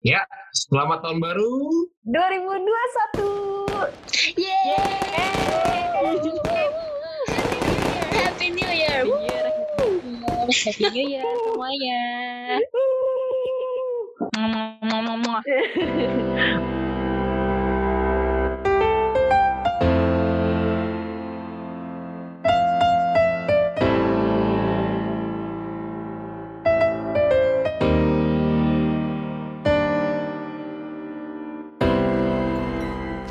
Ya, selamat tahun baru 2021. Yeay! Happy New Year! Happy New Year semuanya. Mwah. Kok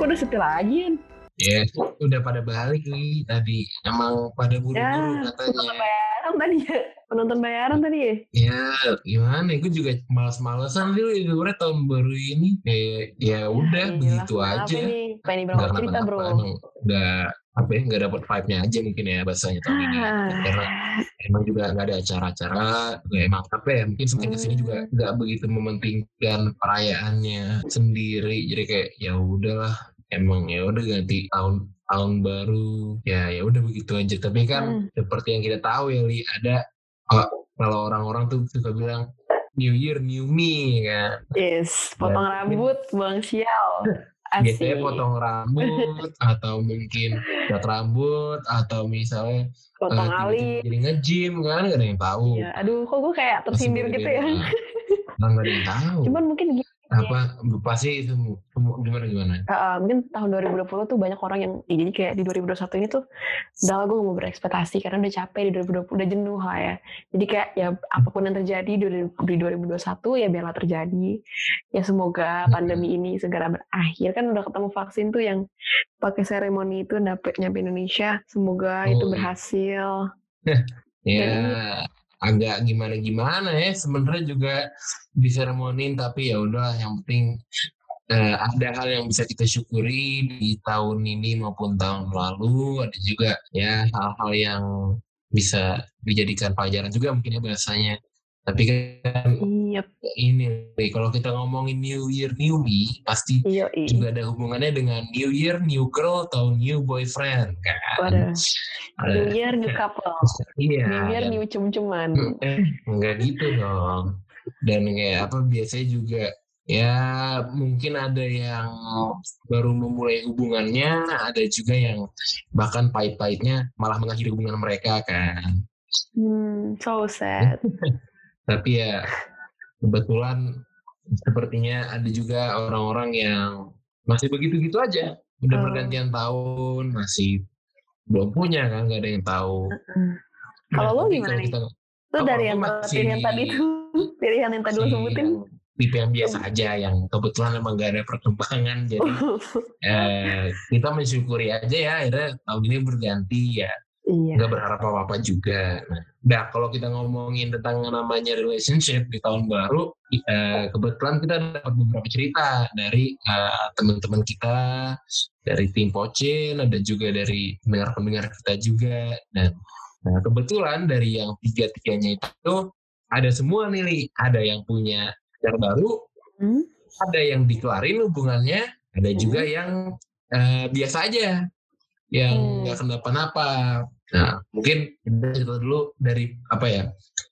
udah sepi lagi? Ya, udah pada balik nih tadi. Emang pada buru-buru Ya, katanya. penonton bayaran tadi ya. Penonton bayaran tadi ya. Ya, gimana? Gue juga males-malesan dulu sebenarnya tahun baru ini. Kayak ya udah Iyalah, begitu aja. Nih? Pengen Nggak berapa cerita bro? Emang udah apa ya nggak dapet vibe-nya aja mungkin ya bahasanya tahun ini karena Ah, emang juga nggak ada acara-acara ya emang apa ya mungkin semakin ke sini juga Hmm. nggak begitu mementingkan perayaannya sendiri jadi kayak ya udahlah emang ya udah ganti tahun tahun baru ya ya udah begitu aja tapi kan Hmm. seperti yang kita tahu ya li ada oh, kalau orang-orang tuh suka bilang New Year New Me kan yes, potong Ya, rambut, buang sial. biasanya Asik. potong rambut atau mungkin cat rambut atau misalnya Potong eh, alis. jadi nge-gym kan gak ada yang tahu Ya, aduh, kok gue kayak tersindir gitu ya. Nah, gak ada yang tahu. Cuman mungkin gini, apa pasti itu gimana gimana? uh, uh, mungkin tahun 2020 tuh banyak orang yang ya, jadi kayak di 2021 ini tuh udah lah gue mau berekspektasi karena udah capek di 2020 udah jenuh lah ya jadi kayak ya apa pun yang terjadi di, di 2021 ya biarlah terjadi ya semoga Hmm. pandemi ini segera berakhir kan udah ketemu vaksin tuh yang pakai seremoni itu dapet nyampe Indonesia semoga Oh, itu iya. berhasil Ya agak gimana gimana ya sebenarnya juga bisa remonin tapi ya udah yang penting eh, ada hal yang bisa kita syukuri di tahun ini maupun tahun lalu. Ada juga ya hal-hal yang bisa dijadikan pelajaran juga mungkin ya bahasanya tapi kan iya ini nih, kalau kita ngomongin New Year New Me pasti iya iya juga ada hubungannya dengan New Year New Girl atau New Boyfriend kan? Waduh. Ada- New Year new couple. Iya. New Year dan- new cum-cuman eh, enggak gitu dong. Dan kayak apa biasanya juga ya mungkin ada yang baru memulai hubungannya ada juga yang bahkan pahit-pahitnya malah mengakhiri hubungan mereka kan? Hmm, so sad tapi ya kebetulan sepertinya ada juga orang-orang yang masih begitu-gitu aja. Udah Oh. pergantian tahun masih belum punya kan nggak ada yang tahu. Kalau lo gimana kita Itu Oh, dari yang pilihan tadi tuh, pilihan yang tadi lo sebutin. yang tipe yang biasa aja yang kebetulan emang gak ada perkembangan. Jadi eh, kita mensyukuri aja ya akhirnya tahun ini berganti ya iya. nggak berharap apa-apa juga. Nah, kalau kita ngomongin tentang namanya relationship di tahun baru, eh, kebetulan kita dapat beberapa cerita dari eh, teman-teman kita, dari tim Pocin, ada juga dari pendengar-pendengar kita juga. Dan nah, kebetulan dari yang tiga-tiganya itu ada semua nih, Li. ada yang punya pacar baru, Hmm? ada yang dikelarin hubungannya, ada juga yang eh, biasa aja, yang Hmm. nggak kenapa-napa. Nah, mungkin kita cerita dulu dari apa ya?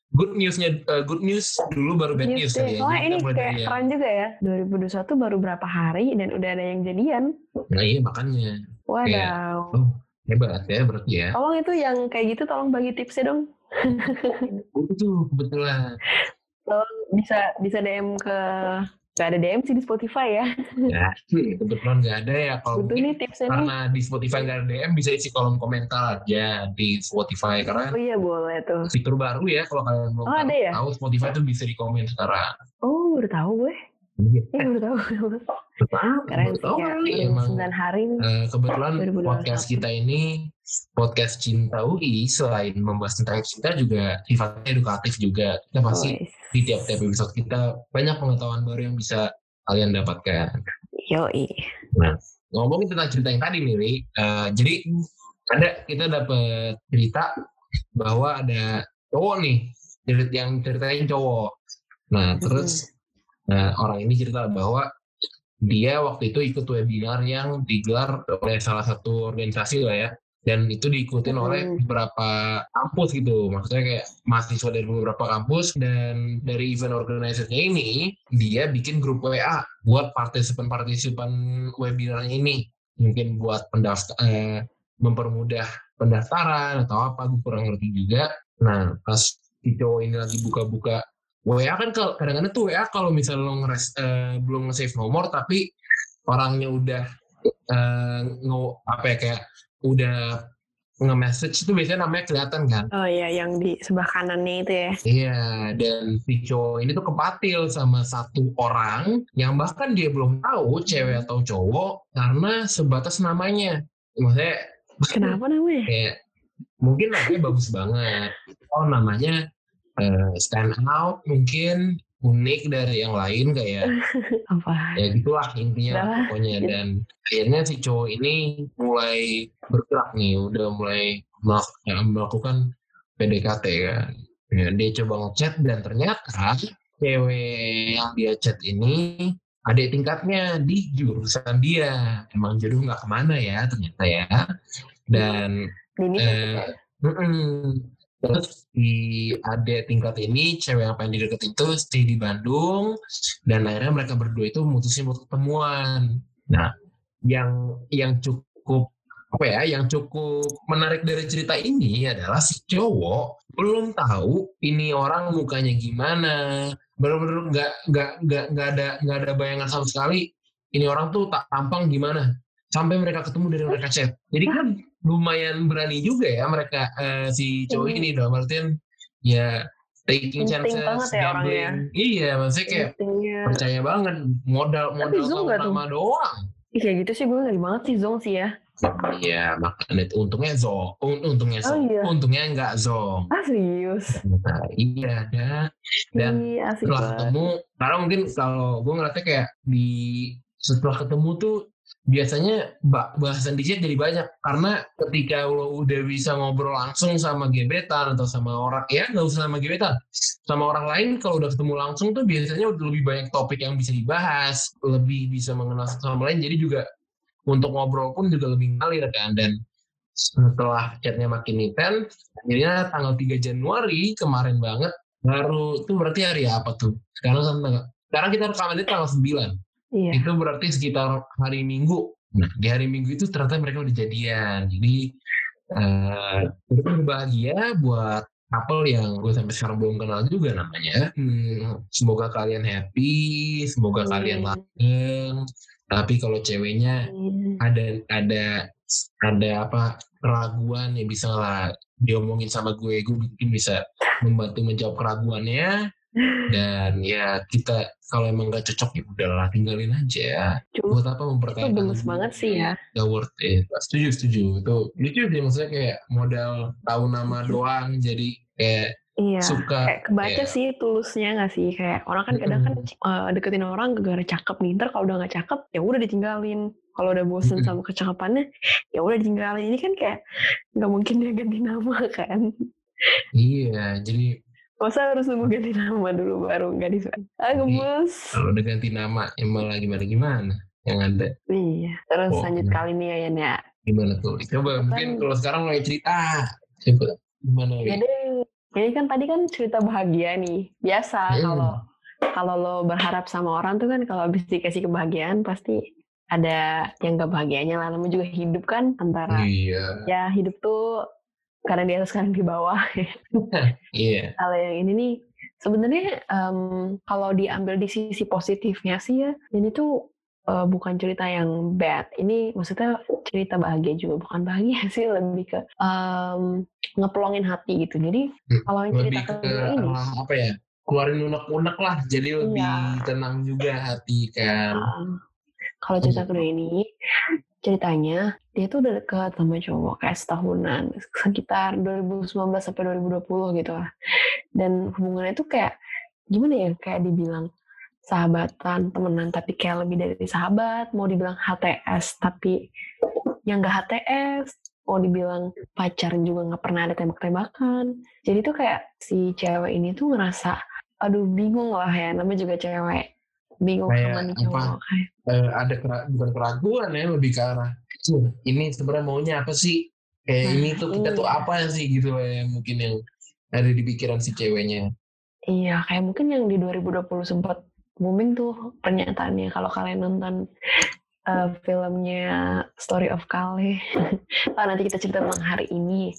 Good newsnya, eh, good news dulu baru bad news News kali ya. Soalnya ini kayak dari yang- keren juga ya. 2021 baru berapa hari dan udah ada yang jadian. Nah iya makanya Wadaw. oh, hebat ya berarti ya. Tolong itu yang kayak gitu tolong bagi tipsnya dong. Itu kebetulan. Tolong bisa bisa DM ke Gak ada DM sih di Spotify ya. Ya, kebetulan nggak ada ya. Kalau mungkin nih tipsnya nih. karena di Spotify nggak ada DM bisa isi kolom komentar aja di Spotify karena Oh iya boleh tuh. fitur baru ya kalau kalian mau Oh, ada ya? tahu Spotify tuh bisa di komen sekarang. Oh udah tahu gue. Iya. Eh tahu. Tahu, Keren baru sih tahu kali Baru emang. 9 hari. Eh, kebetulan 2021. podcast kita ini podcast cinta UI selain membahas tentang cinta juga sifatnya edukatif juga. Kita pasti di tiap-tiap episode kita banyak pengetahuan baru yang bisa kalian dapatkan. Yoi. Ngomongin tentang cerita yang tadi nih, Ri, eh, jadi ada kita dapat cerita bahwa ada cowok nih yang ceritain cowok. Nah terus eh, orang ini cerita bahwa dia waktu itu ikut webinar yang digelar oleh salah satu organisasi lah ya. Dan itu diikutin oleh Hmm. beberapa kampus gitu. Maksudnya kayak mahasiswa dari beberapa kampus. Dan dari event organizer-nya ini dia bikin grup WA buat partisipan-partisipan webinarnya ini. Mungkin buat pendaftar eh, mempermudah pendaftaran atau apa gue kurang ngerti juga. Nah pas si cowok ini lagi buka-buka WA kan kalau kadang-kadang tuh WA kalau misalnya lo ngeres, eh, belum nge-save nomor tapi orangnya udah eh, nge- apa ya kayak udah nge-message itu biasanya namanya kelihatan kan Oh iya, yang di sebelah kanannya itu ya. Iya, dan si cowok ini tuh kepatil sama satu orang yang bahkan dia belum tahu cewek atau cowok karena sebatas namanya. Maksudnya Kenapa namanya? kayak mungkin namanya bagus banget. Oh namanya eh, stand out mungkin unik dari yang lain kayak Apa? ya gitulah intinya pokoknya. Dan akhirnya si cowok ini mulai bergerak nih udah mulai ya, melakukan PDKT kan. Ya, dia coba ngechat dan ternyata cewek yang dia chat ini adik tingkatnya di jurusan dia. Emang jodoh nggak ke mana ya ternyata ya. Dan Dini eh. Terus di adik tingkat ini cewek yang pengen dideketin itu stay di Bandung dan akhirnya mereka berdua itu mutusin buat ketemuan. Nah, yang yang cukup apa ya, yang cukup menarik dari cerita ini adalah si cowok belum tahu ini orang mukanya gimana, benar-benar nggak nggak nggak nggak ada nggak ada bayangan sama sekali ini orang tuh tak tampang gimana sampai mereka ketemu dari mereka chat. Jadi kan lumayan berani juga ya mereka eh, si cowok Hmm. ini dalam artian ya taking Insting chances, banget ya orangnya. gambling. Iya, maksudnya kayak Instingnya. percaya banget modal modal nama doang. Kayak gitu sih gue ngeri banget sih Zong sih ya. Iya, makanya untungnya zong, Un- untungnya Oh, zong, iya. untungnya nggak zong. Ah serius. Nah, iya ada. Dan asik setelah banget. ketemu, karena mungkin kalau gue ngeliatnya kayak di setelah ketemu tuh biasanya ba- bahasan di chat jadi banyak. Karena ketika lo udah bisa ngobrol langsung sama gebetan atau sama orang ya nggak usah sama gebetan sama orang lain kalau udah ketemu langsung tuh biasanya udah lebih banyak topik yang bisa dibahas lebih bisa mengenal sama lain. Jadi juga untuk ngobrol pun juga lebih ngalir kan. Dan setelah chatnya makin intens akhirnya tanggal 3 Januari kemarin banget baru itu berarti hari apa tuh? Sekarang sekarang kita rekaman itu tanggal 9 Iya. itu berarti sekitar hari Minggu. Nah di hari Minggu itu ternyata mereka udah jadian. Jadi eh itu berbahagia buat couple yang gue sampai sekarang belum kenal juga namanya. Hmm, semoga kalian happy, semoga kalian Amin. langgeng. Tapi kalau ceweknya Amin. ada ada ada apa keraguan ya bisa lah diomongin sama gue, gue mungkin bisa membantu menjawab keraguannya dan ya kita kalau emang gak cocok ya udahlah tinggalin aja Cuma buat apa itu mempertahankan gemes banget sih ya. gak worth it. Setuju setuju. Itu lucu sih maksudnya kayak modal tahu nama doang jadi kayak Iya. suka Kayak kebaca Kayak- sih tulusnya nggak sih? Kayak orang kan kadang kan eh, deketin orang gara cakep nih ntar kalau udah nggak cakep ya udah ditinggalin. Kalau udah bosen sama kecakapannya ya udah ditinggalin. Ini kan kayak nggak mungkin dia ganti nama kan? Iya jadi masa harus nunggu ganti nama dulu baru nggak di ah gemes. Kalau udah ganti nama ya malah gimana gimana? Yang ada. Iya terus Oh, lanjut iya. kali nih ya ya. Gimana tuh? Coba Kan- mungkin kalau sekarang mulai cerita. Coba gimana ya deh ini kan tadi kan cerita bahagia nih. Biasa Hmm. kalau kalau lo berharap sama orang tuh kan kalau habis dikasih kebahagiaan pasti ada yang gak bahagianya lah. Namanya juga hidup kan antara iya. ya hidup tuh kadang di atas di bawah. Iya. Kalau yang ini nih sebenarnya em, kalau diambil di sisi positifnya sih ya ini tuh eh, bukan cerita yang bad. Ini maksudnya cerita bahagia juga bukan bahagia sih lebih ke em, ngepelongin hati gitu. Jadi Hmm, kalau yang cerita lebih ke ini apa ya keluarin unek-unek lah. Jadi lebih Iya. tenang juga hati kan. Um, kalau cerita kedua ini ceritanya dia tuh udah dekat sama cowok kayak setahunan sekitar 2019 sampai 2020 gitu lah. Dan hubungannya tuh kayak gimana ya kayak dibilang sahabatan temenan tapi kayak lebih dari sahabat mau dibilang HTS tapi yang gak HTS mau dibilang pacaran juga nggak pernah ada tembak-tembakan. Jadi tuh kayak si cewek ini tuh ngerasa aduh bingung lah ya namanya juga cewek bingung Kayak sama nih apa? kayak Eh, ada kera- bukan keraguan ya lebih ke arah "Duh, ini sebenarnya maunya apa sih kayak Nah, ini tuh kita tuh iya. apa sih gitu loh yang mungkin yang ada di pikiran si ceweknya Iya, kayak mungkin yang di 2020 sempat booming tuh pernyataannya kalau kalian nonton eh, filmnya Story of Kale. oh, nanti kita cerita tentang hari ini.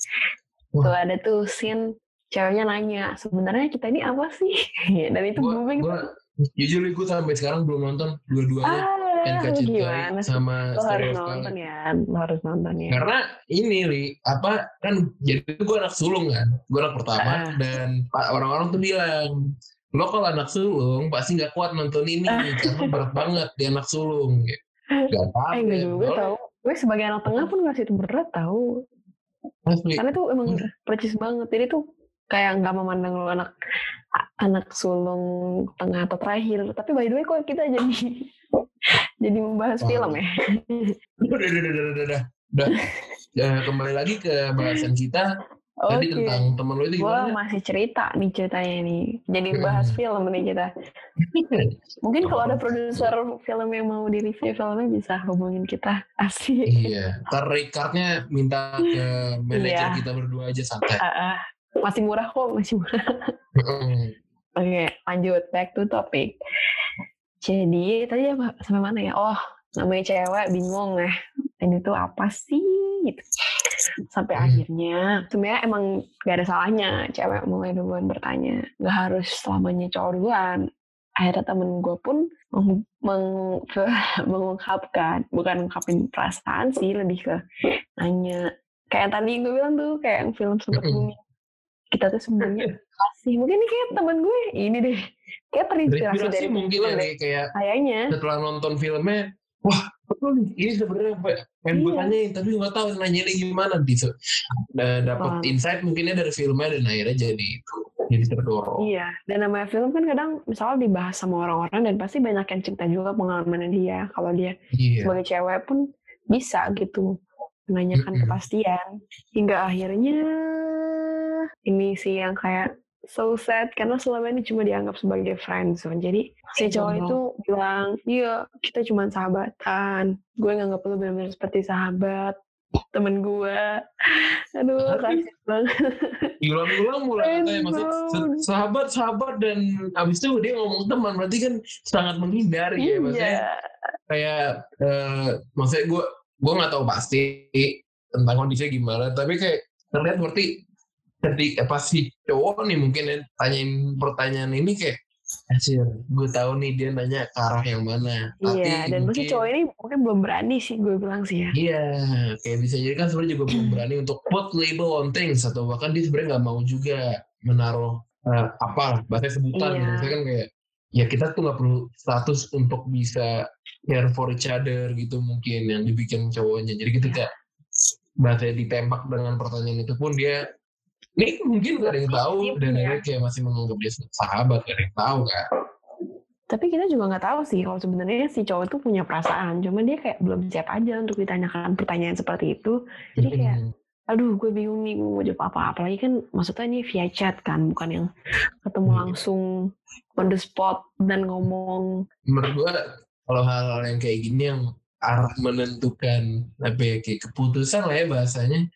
Wah. Tuh ada tuh scene ceweknya nanya, sebenarnya kita ini apa sih? Dan itu gue booming. gue jujur gue sampai sekarang belum nonton dua-duanya ah, gimana sih? sama Lo Story harus nonton ya, lo harus nonton ya. karena ini li apa kan jadi gue anak sulung kan gue anak pertama Ah. dan orang-orang tuh bilang lo kalau anak sulung pasti nggak kuat nonton ini karena berat banget di anak sulung Kayak, Gak apa-apa Eh enggak juga tau. Gue sebagai anak tengah pun masih itu berat tau. Karena tuh emang percis banget. Jadi tuh kayak nggak memandang lu anak anak sulung tengah atau terakhir. Tapi by the way kok kita jadi jadi membahas Oh. film ya. udah udah udah udah udah udah udah Ya, kembali lagi ke bahasan kita tadi Oke. tentang temen lo itu Gue gimana masih cerita nih ceritanya nih. Jadi Hmm. bahas film nih kita. Mungkin kalau ada produser film yang mau di review filmnya bisa hubungin kita. Asik. iya ntar minta ke manajer Iya. kita berdua aja santai Ah, ah. Masih murah kok, masih murah. Oke, lanjut back to topic. Jadi tadi apa sampai mana ya? Oh, namanya cewek bingung ya. Ini tuh apa sih? Gitu. Sampai Hmm. akhirnya sebenarnya emang gak ada salahnya cewek mulai duluan bertanya. Gak harus selamanya cowok duluan. Akhirnya temen gue pun meng- meng- mengungkapkan, bukan ngungkapin perasaan sih, lebih ke nanya. Kayak yang tadi gue bilang tuh, kayak yang film sempat booming. Kita tuh sebenarnya kasih. Mungkin ini kayak temen gue ini deh. Kayak terinspirasi dari mungkin film ya nih, kayak Kayaknya. setelah nonton filmnya wah betul nih ini sebenarnya apa ya? pengen gue Iya. tanyain tapi nggak tahu nanya gimana gitu dan dapat insight mungkinnya dari filmnya dan akhirnya jadi itu jadi terdorong Iya, dan namanya film kan kadang misalnya dibahas sama orang-orang dan pasti banyak yang cerita juga pengalamannya dia. Kalau dia iya sebagai cewek pun bisa gitu menanyakan kepastian. Hingga akhirnya ini sih yang kayak so sad karena selama ini cuma dianggap sebagai friendzone. Jadi si cowok itu bilang, iya kita cuma sahabatan. Gue nganggap lu benar-benar seperti sahabat temen gue. Aduh, kasih banget. diulang-ulang mulai katanya maksud Friendzone. sahabat sahabat dan abis itu dia ngomong teman berarti kan sangat menghindari ya maksudnya Iya. kayak eh maksudnya gue gue nggak tahu pasti tentang kondisinya gimana tapi kayak terlihat berarti ketika pas si cowok nih mungkin ya, tanyain pertanyaan ini kayak Anjir, gue tahu nih dia nanya ke arah yang mana. Tapi Iya, dan mungkin cowok ini mungkin belum berani sih gue bilang sih ya. Iya, kayak bisa jadi kan sebenarnya juga belum berani untuk put label on things atau bahkan dia sebenarnya nggak mau juga menaruh eh, apa bahasa sebutan. Iya. Maksudnya kan kayak ya kita tuh nggak perlu status untuk bisa care for each other gitu mungkin yang dibikin cowoknya. Jadi ketika bahasa ditembak dengan pertanyaan itu pun dia ini mungkin gak ada yang tahu dan iya. akhirnya kayak masih menganggap dia sahabat gak ada yang tahu kan. Tapi kita juga nggak tahu sih kalau sebenarnya si cowok itu punya perasaan, cuman dia kayak belum siap aja untuk ditanyakan pertanyaan seperti itu. Jadi kayak, Hmm. aduh gue bingung nih mau jawab apa. Apalagi kan maksudnya ini via chat kan, bukan yang ketemu Hmm. langsung on the spot dan ngomong. menurut gua kalau hal-hal yang kayak gini yang arah menentukan apa ya, kayak keputusan lah ya bahasanya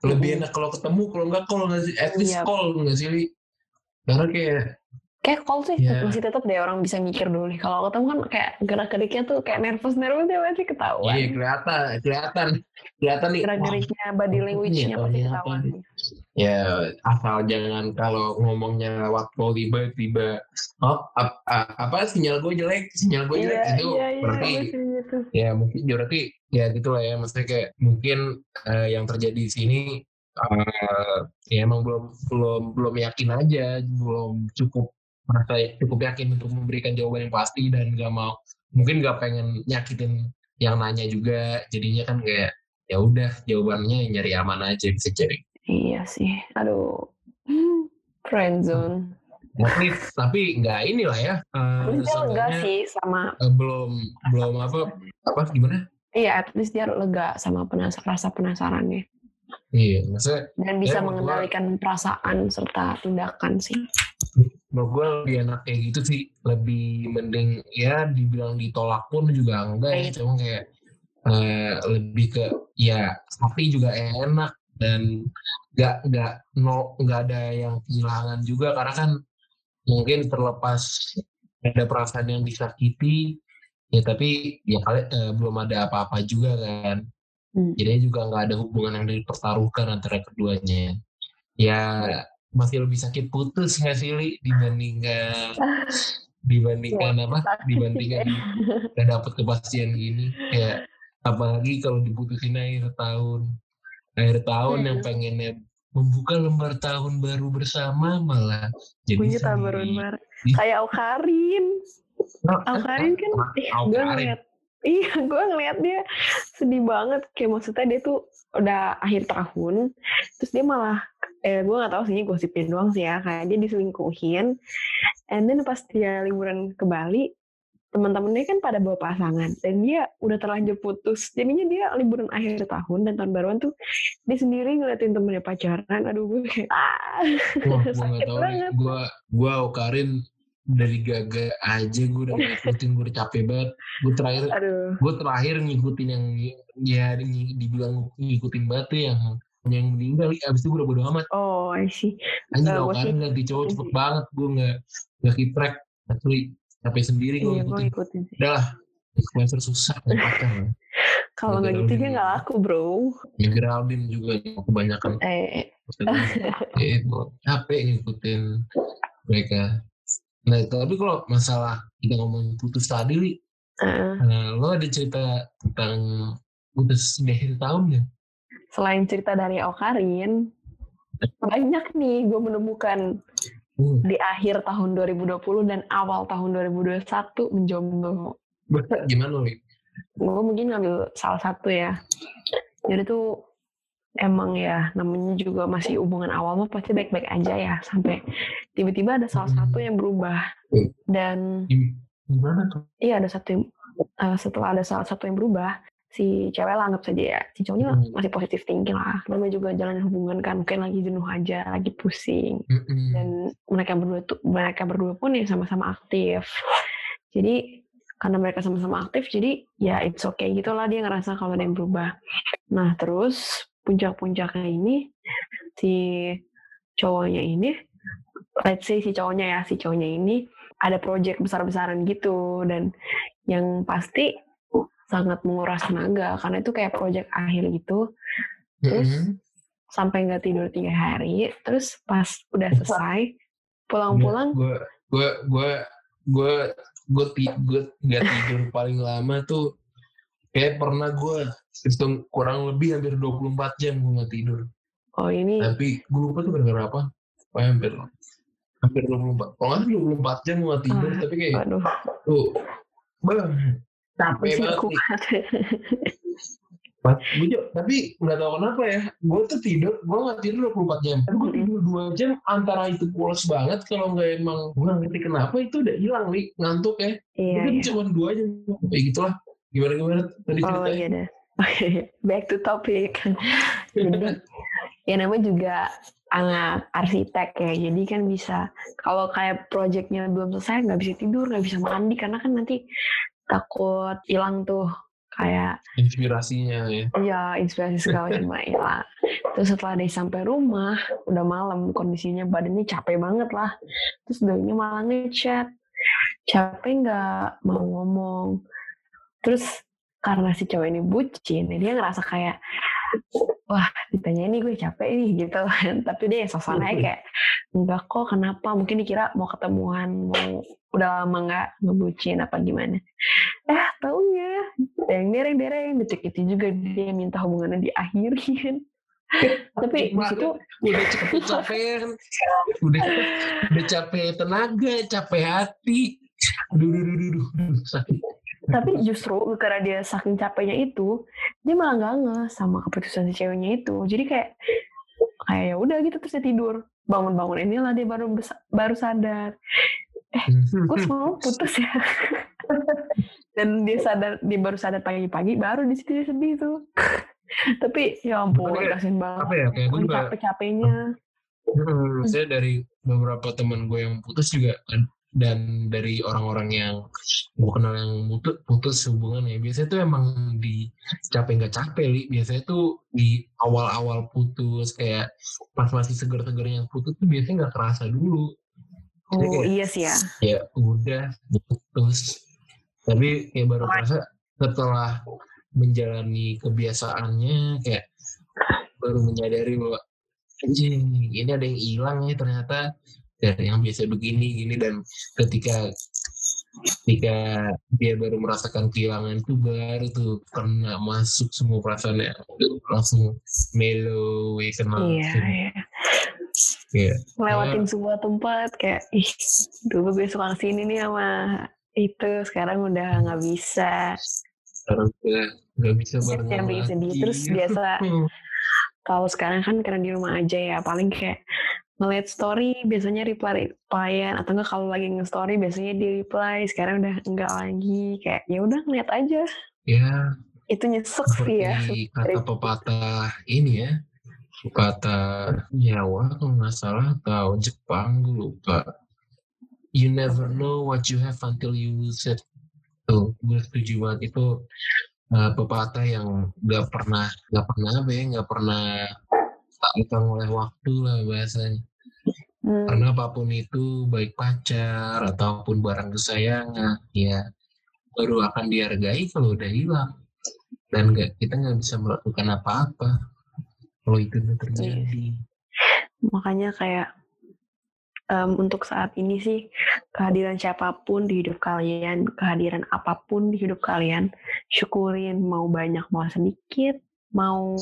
lebih enak kalau ketemu kalau enggak kalau nggak sih at least Iya. call nggak sih Li? karena kayak Kayak call sih Iya. masih tetap deh orang bisa mikir dulu nih. Kalau ketemu kan kayak gerak-geriknya tuh kayak nervous-nervous dia pasti ketahuan. iya kelihatan kelihatan kelihatan nih wah, Gerak-geriknya, body language-nya nih, pasti ketahuan. ya asal jangan kalau ngomongnya lewat call tiba-tiba oh ap- apa sinyal gue jelek sinyal gue jelek Iya, itu iya, iya, berarti pasti gitu. ya mungkin ya berarti ya gitulah ya maksudnya kayak mungkin eh, yang terjadi di sini eh, ya emang belum belum belum yakin aja belum cukup merasa cukup yakin untuk memberikan jawaban yang pasti dan gak mau mungkin gak pengen nyakitin yang nanya juga jadinya kan kayak ya udah jawabannya nyari aman aja bisa jadi Iya sih. Aduh. Hmm, Zone. tapi nggak inilah ya eh, dia lega seenggaknya, sih sama eh, belum belum apa apa gimana iya at least dia lega sama penas rasa penasarannya iya maksudnya dan bisa Ya, menurut gua- mengendalikan perasaan serta tindakan sih. menurut gue lebih enak kayak gitu sih lebih mending ya dibilang ditolak pun juga enggak ya Right. cuma kayak eh, lebih ke ya tapi juga enak dan nggak nggak nol nggak ada yang kehilangan juga karena kan mungkin terlepas ada perasaan yang disakiti ya tapi ya kali eh, belum ada apa-apa juga kan. Hmm. jadi juga nggak ada hubungan yang dipertaruhkan antara keduanya. Ya masih lebih sakit putus nggak sih Li dibandingkan dibandingkan apa sakit dibandingkan nggak dapet kepastian gini. Ya apalagi kalau diputusin akhir tahun. Akhir tahun yang Hmm. pengennya membuka lembar tahun baru bersama malah jadi Punya tahun baru. Kayak Aukarin. Aukarin kan, eh, Aukarin. gue ngeliat, iya gue ngeliat dia sedih banget. Kayak maksudnya dia tuh udah akhir tahun, terus dia malah, eh gue gak tahu sih ini gosipin doang sih ya, kayak dia diselingkuhin. And then pas dia liburan ke Bali, teman-temannya kan pada bawa pasangan dan dia udah terlanjur putus. Jadinya dia liburan akhir tahun dan tahun baruan tuh dia sendiri ngeliatin temennya pacaran. Aduh gue kayak ah. Wah, gue sakit nih. banget. Gue gue Aukarin dari gaga aja gue udah ngikutin gue udah capek banget. Gue terakhir aduh. gue terakhir ngikutin yang ya di- dibilang ngikutin banget tuh yang yang meninggal abis itu gue udah bodo amat. Oh I see. Anjing Aukarin sih- ganti cowok cepet banget. Gue nggak nggak track. Asli capek sendiri gue iya gue ngikutin. ngikutin sih. Udah lah influencer susah pacar kalau nggak gitu dia nggak laku bro. Ya Geraldine juga kebanyakan eh Maksudnya, ya itu capek ngikutin mereka. Nah tapi kalau masalah kita ngomong putus tadi Li, eh, nah, lo ada cerita tentang putus di akhir tahun ya? Selain cerita dari Aukarin banyak nih gue menemukan Uh, di akhir tahun 2020 dan awal tahun 2021 menjomblo gimana Li? gue mungkin ngambil salah satu ya jadi tuh emang ya namanya juga masih hubungan awal mah pasti baik-baik aja ya sampai tiba-tiba ada salah Hmm. satu yang berubah Hmm. dan Gim- Gimana tuh? iya ada satu yang, eh, setelah ada salah satu yang berubah si cewek lah anggap saja ya. Si cowoknya Hmm. masih positif tinggi lah. Namanya juga jalan hubungan kan mungkin lagi jenuh aja lagi pusing. Mm-mm. dan mereka berdua tuh mereka berdua pun ya sama-sama aktif. Jadi karena mereka sama-sama aktif jadi ya it's okay gitu lah dia ngerasa kalau ada yang berubah. Nah terus puncak-puncaknya ini si cowoknya ini let's say si cowoknya ya si cowoknya ini ada project besar-besaran gitu. Dan yang pasti sangat menguras tenaga karena itu kayak project akhir gitu. Terus Mm-mm. sampai nggak tidur tiga hari terus pas udah selesai pulang-pulang gue gue gue gue gue nggak tidur paling lama tuh kayak pernah gue hitung kurang lebih hampir 24 jam gue nggak tidur. Oh ini tapi gue lupa tuh gara-gara apa Pokoknya hampir hampir 24 kalau nggak salah 24 jam gue nggak tidur Ah, tapi kayak aduh tuh bang banget nih. Kuat gue juga- tapi nggak tahu kenapa ya gue tuh tidur gue nggak tidur 24 jam. Tapi gue tidur 2 jam antara itu pulas banget kalau nggak emang gue nggak ngerti kenapa itu udah hilang nih ngantuk ya. Iya mungkin iya. cuma dua jam. Kayak gitulah. Gimana gimana? Tadi oh iya deh. Back to topic. Jadi ya namanya juga anak arsitek ya. Jadi kan bisa kalau kayak projectnya belum selesai nggak bisa tidur nggak bisa mandi karena kan nanti takut hilang tuh kayak inspirasinya ya. Ya inspirasi segala macam hilang terus setelah dia sampai rumah udah malam kondisinya badannya capek banget lah. Terus doinya malah ngechat. Capek nggak mau ngomong. Terus karena si cowok ini bucin dia ngerasa kayak wah ditanya ini gue capek nih gitu kan. Tapi dia suasananya kayak enggak kok kenapa? Mungkin dikira mau ketemuan mau udah lama nggak ngebucin apa gimana. Eh taunya dereng dereng dereng. Detik itu juga dia minta hubungannya diakhirin tapi di situ udah capek capek udah udah capek tenaga capek hati. Aduh aduh aduh, aduh, aduh, sakit tapi justru karena dia saking capeknya itu dia malah nggak nge sama keputusan si ceweknya itu. Jadi kayak kayak ya udah gitu terus dia tidur. Bangun-bangun inilah dia baru baru sadar. Gue semalam putus ya. Dan dia sadar dia baru sadar pagi-pagi baru di situ dia sedih tuh. Tapi ya ampun kasian banget. apa ya kayak gue juga capek-capeknya. Hmm, saya dari beberapa teman gue yang putus juga kan dan dari orang-orang yang gue kenal yang putus, putus hubungan ya biasanya tuh emang di capek nggak capek li. Biasanya tuh di awal-awal putus kayak pas masih seger-segernya putus tuh biasanya nggak kerasa dulu. Oh kayak, iya sih ya. ya udah putus. Tapi kayak baru kerasa setelah menjalani kebiasaannya kayak baru menyadari bahwa anjing ini ada yang hilang ya ternyata dari yang biasa begini gini dan ketika ketika dia baru merasakan kehilangan itu baru tuh kena masuk semua perasaannya langsung mellow ya kena Iya, langsung. iya. Kayak, Lewatin sebuah tempat kayak ih dulu gue suka ke sini nih sama itu sekarang udah nggak bisa. sekarang udah nggak bisa bareng Yang bikin sedih terus biasa kalau sekarang kan karena di rumah aja ya paling kayak ngeliat story biasanya reply replyan atau enggak kalau lagi nge-story biasanya di reply. Sekarang udah enggak lagi. Kayak ya udah ngeliat aja. Ya. Itu nyesek sih ya kata pepatah ini ya. Pepatah Jawa kalau nggak salah atau Jepang gue lupa. You never know what you have until you lose it. Tuh gue setuju banget. Itu uh, pepatah yang nggak pernah nggak pernah apa ya nggak pernah lekang oleh waktu lah bahasanya. Hmm, karena apa pun itu baik pacar ataupun barang kesayangan ya baru akan dihargai kalau udah hilang. Dan nggak kita nggak bisa melakukan apa-apa kalau itu udah terjadi. Makanya kayak em, untuk saat ini sih kehadiran siapa pun di hidup kalian kehadiran apa pun di hidup kalian syukurin mau banyak mau sedikit mau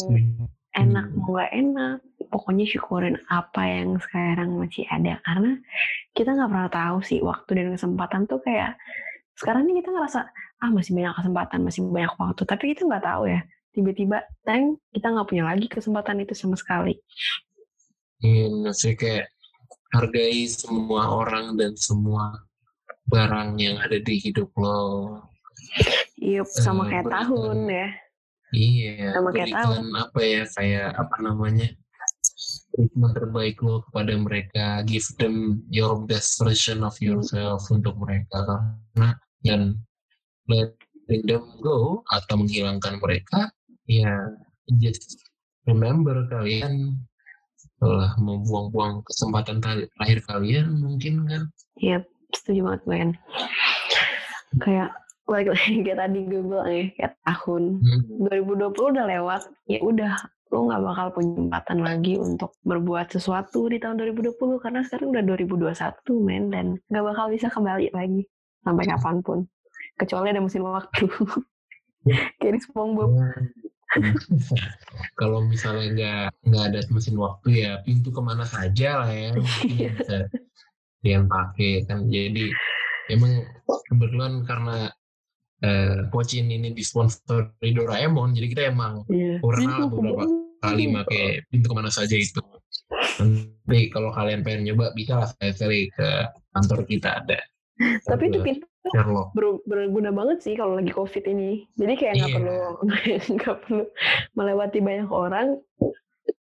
enak mau nggak enak pokoknya syukurin apa yang sekarang masih ada. Karena kita nggak pernah tahu sih waktu dan kesempatan tuh kayak sekarang nih kita ngerasa ah masih banyak kesempatan masih banyak waktu. Tapi kita nggak tahu ya tiba-tiba teng kita nggak punya lagi kesempatan itu sama sekali. Iya, maksudnya kayak hargai semua orang dan semua barang yang ada di hidup lo. Yup, sama Eh, kayak berikan. tahun ya Iya, Sama kayak berikan apa ya kayak apa namanya treatment terbaik lo kepada mereka, give them your best version of yourself untuk mereka. Karena yang letting them go atau menghilangkan mereka, ya just remember kalian telah membuang-buang kesempatan terakhir kalian mungkin kan. Iya, setuju banget Ben. Kayak balik lagi kayak tadi gue bilang ya, kayak tahun Hmm, 2020 udah lewat, ya udah lu nggak bakal punya kesempatan lagi untuk berbuat sesuatu di tahun 2020 karena sekarang udah 2021 men dan nggak bakal bisa kembali lagi sampai kapan pun kecuali ada mesin waktu. Kayak di SpongeBob. Kalau misalnya nggak nggak ada mesin waktu ya pintu ke mana saja lah ya bisa yang pakai kan. Jadi emang kebetulan karena eh, Pocin ini disponsori Doraemon jadi kita emang Iya. pernah beberapa kali pakai pintu ke mana saja itu. Tapi kalau kalian pengen nyoba bisa lah sekali ke kantor kita ada. Tapi itu pintu ber- berguna banget sih kalau lagi covid ini. Jadi kayak nggak Iya. perlu nggak perlu melewati banyak orang.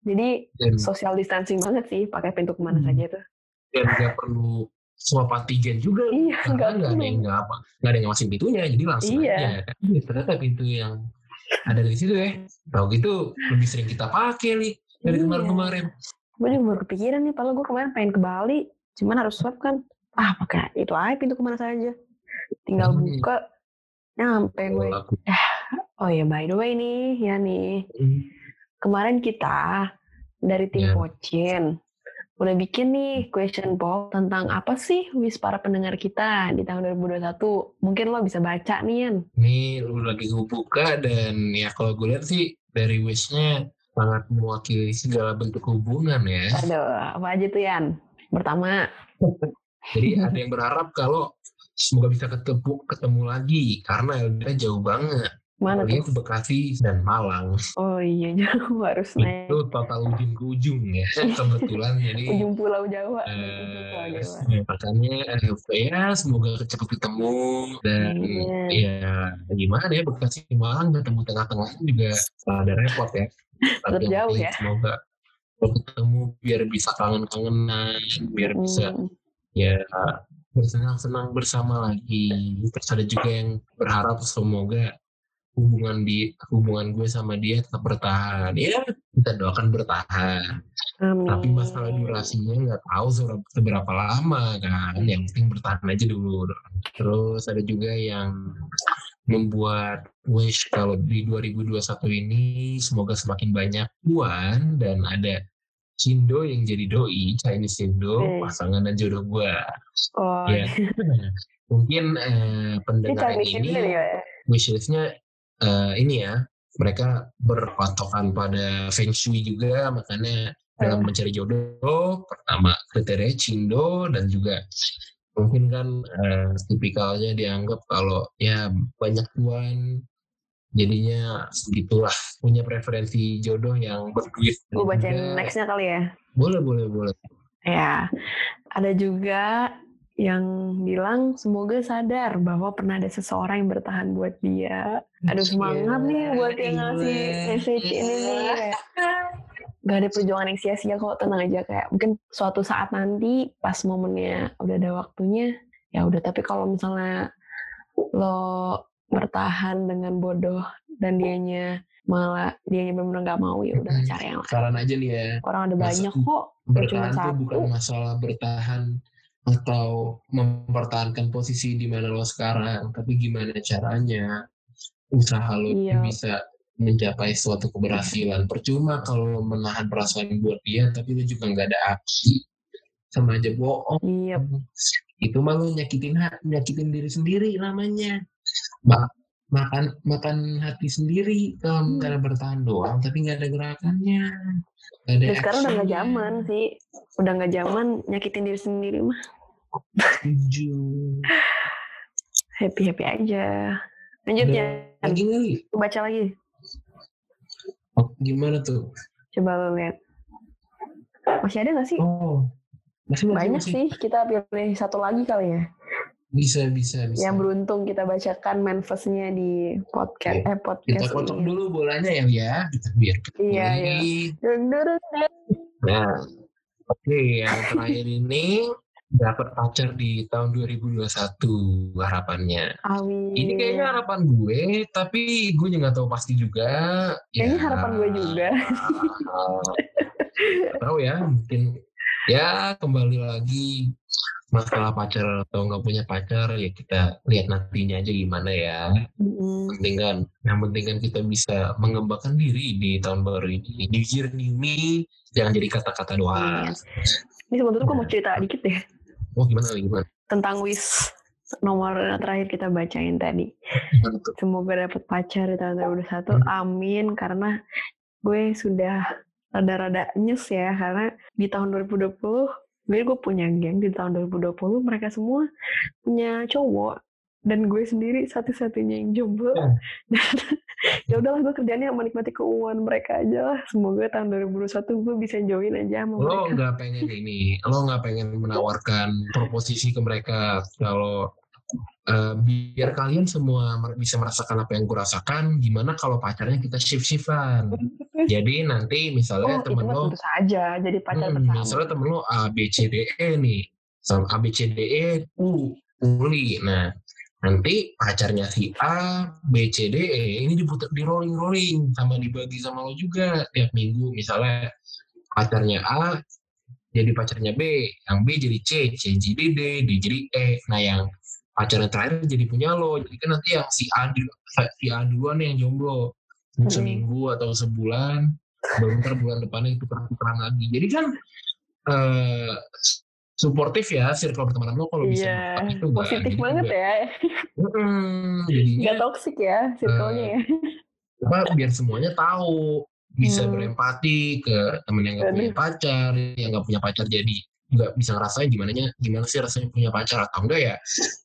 Jadi dan, social distancing banget sih pakai pintu ke mana Hmm. saja tuh. Dan nggak perlu swab antigen juga. Iya nggak ada yang nggak apa nggak ada yang ngawasin pintunya jadi langsung Iya. aja. Iya, ternyata pintu yang ada di situ ya tahu gitu lebih sering kita pakai nih dari Iya. kemarin-kemarin. Gue juga baru kepikiran nih padahal gue kemarin pengen ke Bali cuman harus swab kan. Ah pakai itu aja pintu ke mana saja. Tinggal Hmm. buka nyampe gue Kalau aku- oh ya by the way nih ya nih. Hmm, kemarin kita dari tim Ya. Pocin udah bikin nih question poll tentang apa sih wish para pendengar kita di tahun 2021 mungkin lo bisa baca nih Yan. Ini lu lagi gue buka dan ya kalau gue lihat sih dari wishnya sangat mewakili segala bentuk hubungan ya. Aduh apa aja tuh Yan? Pertama. Jadi ada yang berharap kalau semoga bisa ketemu ketemu lagi karena LDR jauh banget mana tuh? ke Bekasi dan Malang. Oh iya jauh harus naik. itu total ujung ke ujung ya kebetulan. Jadi ujung pulau Jawa ujung pulau Jawa. makanya eh, ya semoga cepat ketemu. Dan Iya. ya gimana ya Bekasi Malang ketemu tengah-tengah juga ada repot ya. Tetap jauh ya. semoga ketemu biar bisa kangen-kangenan biar bisa Hmm, ya bersenang-senang bersama lagi. Terus ada juga yang berharap semoga hubungan di hubungan gue sama dia tetap bertahan. Ya kita doakan bertahan. Amin. Tapi masalah durasinya nggak tahu seberapa, lama kan. Yang penting bertahan aja dulu. Terus ada juga yang membuat wish kalau di 2021 ini semoga semakin banyak puan dan ada Cindo yang jadi doi, Chinese Cindo, Hmm. pasangan dan jodoh gua. Oh, Ya. Mungkin eh, ini pendengar ini sendiri ya. wishlistnya eh, ini ya, mereka berpatokan pada Feng Shui juga, makanya dalam mencari jodoh, pertama kriteria Cindo dan juga mungkin kan eh, tipikalnya dianggap kalau ya banyak tuan jadinya segitulah punya preferensi jodoh yang berduit Gue bacain Juga- nextnya kali ya. boleh boleh boleh. Ya, ada juga yang bilang semoga sadar bahwa pernah ada seseorang yang bertahan buat dia. Aduh semangat nih buat yang ngasih message ini nih. Kayak, Gak ada perjuangan yang sia-sia kok, tenang aja kayak mungkin suatu saat nanti pas momennya udah ada waktunya, ya udah. Tapi kalau misalnya lo bertahan dengan bodoh dan dianya malah dianya benar-benar nggak mau ya udah cari yang lain. saran aja nih ya Orang ada banyak kok. Ya, bertahan tuh satu. bukan masalah bertahan atau mempertahankan posisi di mana lo sekarang, tapi gimana caranya usaha lo Iya. bisa mencapai suatu keberhasilan. Percuma kalau lo menahan perasaan buat dia, tapi lo juga nggak ada aksi, sama aja bohong. Iya, Itu mah lo nyakitin nyakitin diri sendiri namanya. Ma- makan makan hati sendiri kalau Hmm. karena bertahan doang, tapi nggak ada gerakannya. Nggak ada Dan sekarang udah nggak zaman sih, udah nggak zaman nyakitin diri sendiri mah. Setuju. Happy happy aja. Lanjut Ada ya, Lagi kali? baca lagi. Oh, gimana tuh? Coba lo lihat. Masih ada nggak sih? Oh, masih masih, Banyak masih. sih. Kita pilih satu lagi kali ya. Bisa, bisa, bisa. Yang beruntung kita bacakan manifestnya di podcast eh Kita podcast kocok ini. dulu bolanya ya, ya. Kita biar Iya iya. Nah, oke, yang terakhir ini dapat pacar di tahun 2021 harapannya. Amin. Ini kayaknya harapan gue, tapi gue juga nggak tahu pasti juga. Kayaknya Ya, harapan gue juga. nggak tahu ya, mungkin ya kembali lagi masalah pacar atau nggak punya pacar ya kita lihat nantinya aja gimana ya. Mm-mm. Penting kan, yang penting kan kita bisa mengembangkan diri di tahun baru ini. New year, new me, jangan jadi kata-kata doang. Ini sebetulnya gue mau cerita dikit deh Oh gimana gimana? tentang wish nomor terakhir kita bacain tadi. Semoga dapat pacar di tahun 2021. Hmm. Amin. Karena gue sudah rada-rada nyes ya. Karena di tahun 2020, gue gue punya geng. Di tahun 2020, mereka semua punya cowok. Dan gue sendiri satu-satunya yang jomblo. Dan ya udahlah gue kerjanya menikmati keuangan mereka aja lah. Semoga tahun 2021 gue bisa join aja sama Lo mereka. nggak pengen ini, lo nggak pengen menawarkan proposisi ke mereka kalau eh, biar kalian semua bisa merasakan apa yang gue rasakan, gimana kalau pacarnya kita shift-shiftan. Jadi nanti misalnya Oh, temen lo tentu saja. Jadi pacar Hmm, bersama. misalnya temen lo A, B, C, D, E nih. Sama A, B, C, D, E, U, uli. Nah, nanti pacarnya si A, B, C, D, E ini diputar di rolling-rolling sama dibagi sama lo juga tiap minggu. Misalnya pacarnya A jadi pacarnya B, yang B jadi C, C jadi D, D jadi E. Nah, yang pacarnya terakhir jadi punya lo. Jadi kan nanti yang si A, si A duluan yang jomblo. Hmm. Seminggu atau sebulan, baru ntar bulan depannya itu tukeran lagi. Jadi kan eh suportif ya circle pertemanan lo kalau bisa melakukan itu nggak positif banget juga. ya. Mm-mm, jadinya Nggak toxic ya circle-nya ya. apa biar semuanya tahu bisa Hmm. berempati ke temen yang nggak punya pacar yang nggak punya pacar jadi nggak bisa ngerasain gimana gimana sih rasanya punya pacar atau enggak ya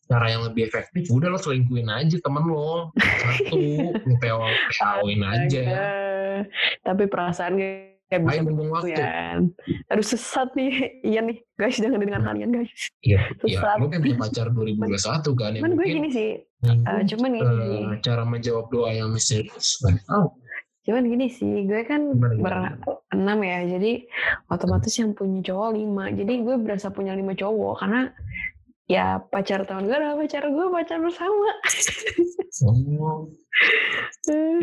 cara yang lebih efektif udah lo selingkuhin aja temen lo satu lo PO-in aja. Tapi perasaan gak bisa buang waktu ya. Aduh sesat nih. Iya nih guys jangan dengan kalian guys. Iya. Sesat. Lo kan punya pacar 2021 kan ya Cuman gue mungkin gini sih. eh, cuman gini eh, sih. cara menjawab doa yang misterius. Oh, Cuman gini sih. Gue kan berenam ya. Jadi otomatis yang punya cowok lima. Jadi gue berasa punya lima cowok. Karena ya pacar tahun gue adalah pacar gue pacar bersama. Oh,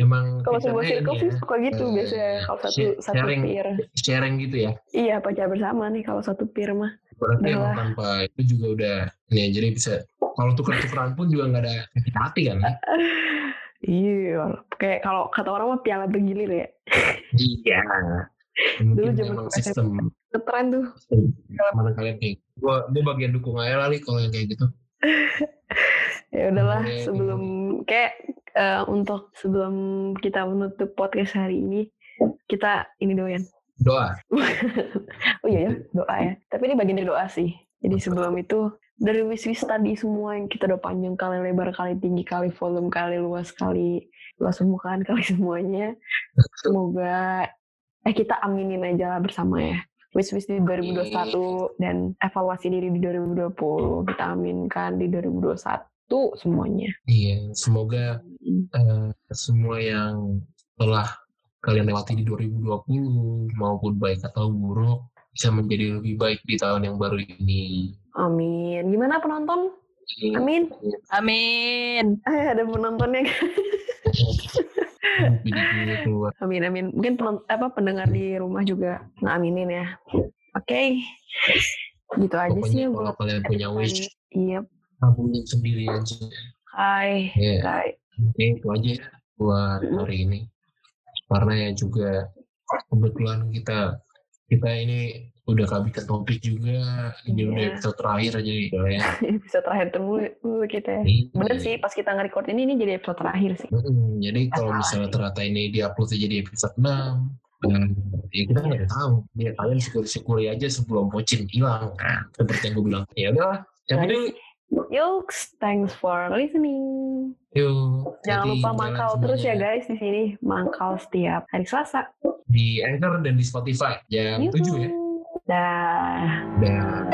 emang kalau sebuah circle ini sih ya, suka gitu eh, biasanya kalau satu share- satu sharing. peer. sharing gitu ya. Iya pacar bersama nih kalau satu peer mah. Berarti emang tanpa itu juga udah nih jadi bisa kalau tuker-tukeran pun juga nggak ada sakit hati kan? ya? Iya, kayak kalau kata orang mah piala bergilir ya. Iya. Mungkin zaman sistem Ngetren tuh. mana kalian kayak gua gua bagian dukung aja lah kalau yang kayak gitu. Ya udahlah Boleh, sebelum kayak eh, untuk sebelum kita menutup podcast hari ini kita ini doyan. Doa. Oh iya ya doa ya. Tapi ini bagian dari doa sih. Jadi sebelum itu dari wish tadi semua yang kita udah panjang kali lebar kali tinggi kali volume kali luas kali luas permukaan kali semuanya. Semoga eh kita aminin aja lah bersama ya. Wish wish di 2021 dan evaluasi diri di 2020 kita aminkan di 2021 semuanya. Iya, semoga eh, semua yang telah kalian lewati di 2020 maupun baik atau buruk bisa menjadi lebih baik di tahun yang baru ini. Amin. Gimana penonton? Amin. Amin. Eh, ada penontonnya. Keluar. Amin amin. Mungkin penon- apa pendengar di rumah juga ngaminin ya. Oke. Gitu aja sih Pokoknya ya kalau buat kalian punya wish. Iya. tabungin sendiri aja. Hai. Ya, Hai. oke itu aja buat hari ini. Karena ya juga kebetulan kita kita ini udah kehabisan topik juga. Ini Iya. udah episode terakhir aja gitu ya. Episode terakhir temu dulu kita. ya. Iya. Bener sih pas kita nge-record ini ini jadi episode terakhir sih. Mm, jadi kalau misalnya ternyata ini diupload jadi episode 6 dan ya kita nggak tahu ya kalian syukur-syukuri aja sebelum pocin hilang kan seperti yang gue bilang ya udah tapi Baik. Yuks, thanks for listening. yuk Jangan lupa mangkal terus ya guys di sini. Mangkal setiap hari Selasa. di Anchor dan di Spotify jam 7 ya Yuhu. Dah. dan